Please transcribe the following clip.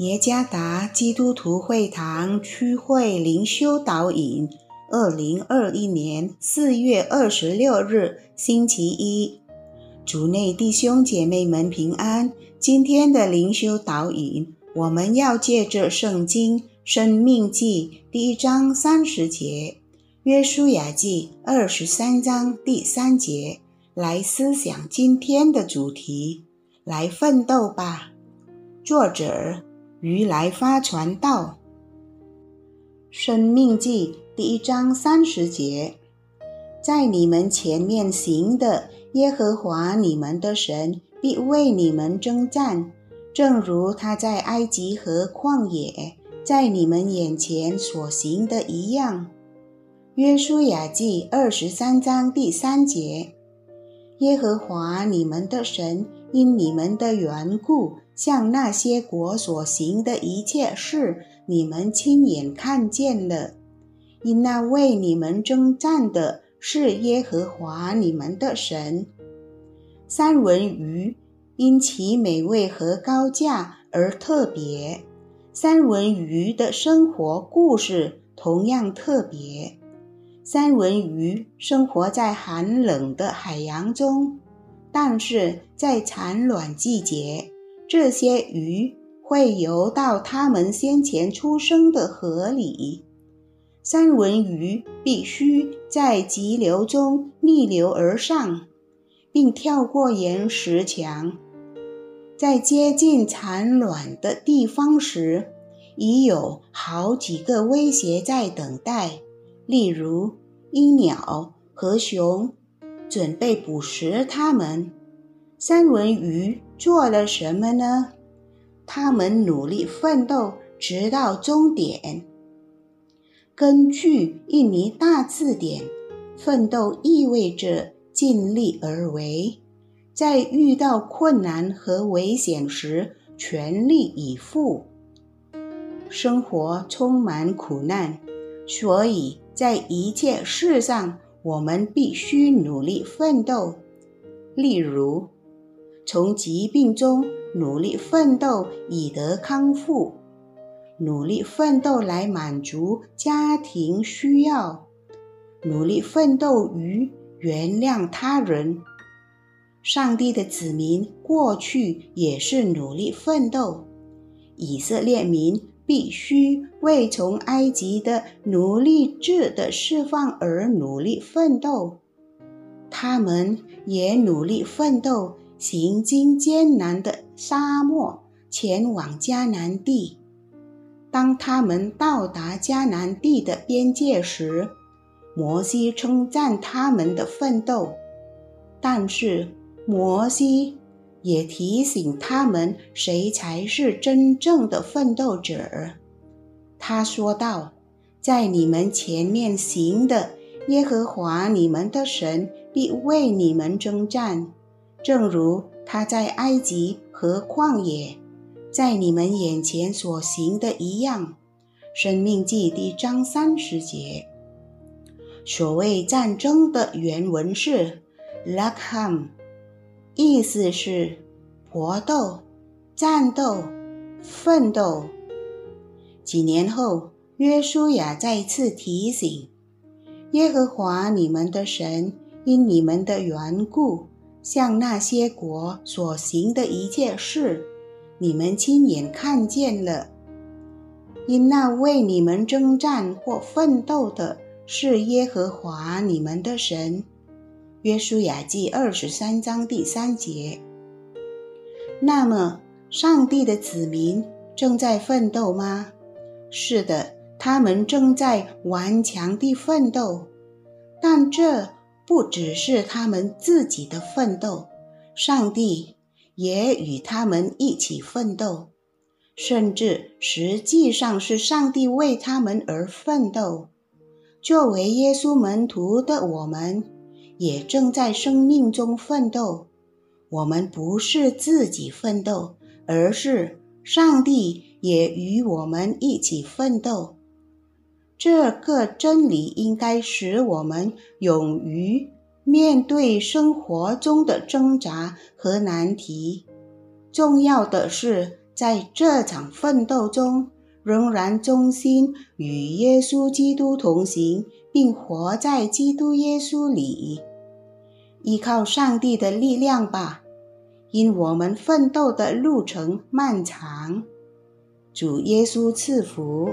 耶加达基督徒会堂区会灵修导引，二零二一年四月二十六日星期一，主内弟兄姐妹们平安。今天的灵修导引，我们要借着圣经《生命记》第一章三十节，《约书亚记》二十三章第三节来思想今天的主题，来奋斗吧。作者。如来发传道，《生命记》第一章三十节，在你们前面行的耶和华你们的神必为你们征战，正如他在埃及和旷野在你们眼前所行的一样。约书亚记二十三章第三节，耶和华你们的神因你们的缘故。像那些国所行的一切事，你们亲眼看见了。因那为你们征战的是耶和华你们的神。三文鱼因其美味和高价而特别。三文鱼的生活故事同样特别。三文鱼生活在寒冷的海洋中，但是在产卵季节。这些鱼会游到它们先前出生的河里。三文鱼必须在急流中逆流而上，并跳过岩石墙。在接近产卵的地方时，已有好几个威胁在等待，例如鹰鸟和熊准备捕食它们。三文鱼做了什么呢？他们努力奋斗，直到终点。根据印尼大字典，奋斗意味着尽力而为，在遇到困难和危险时全力以赴。生活充满苦难，所以在一切事上，我们必须努力奋斗。例如，从疾病中努力奋斗以得康复，努力奋斗来满足家庭需要，努力奋斗于原谅他人。上帝的子民过去也是努力奋斗，以色列民必须为从埃及的奴隶制的释放而努力奋斗，他们也努力奋斗。行经艰难的沙漠，前往迦南地。当他们到达迦南地的边界时，摩西称赞他们的奋斗，但是摩西也提醒他们谁才是真正的奋斗者。他说道：“在你们前面行的耶和华你们的神必为你们征战。”正如他在埃及和旷野，在你们眼前所行的一样，《生命记》第章三十节。所谓战争的原文是 “lakham”，意思是搏斗、战斗、奋斗。几年后，约书亚再次提醒：“耶和华你们的神因你们的缘故。”像那些国所行的一切事，你们亲眼看见了。因那为你们征战或奋斗的是耶和华你们的神。约书亚记二十三章第三节。那么，上帝的子民正在奋斗吗？是的，他们正在顽强地奋斗，但这。不只是他们自己的奋斗，上帝也与他们一起奋斗，甚至实际上是上帝为他们而奋斗。作为耶稣门徒的我们，也正在生命中奋斗。我们不是自己奋斗，而是上帝也与我们一起奋斗。这个真理应该使我们勇于面对生活中的挣扎和难题。重要的是，在这场奋斗中，仍然忠心与耶稣基督同行，并活在基督耶稣里，依靠上帝的力量吧。因我们奋斗的路程漫长，主耶稣赐福。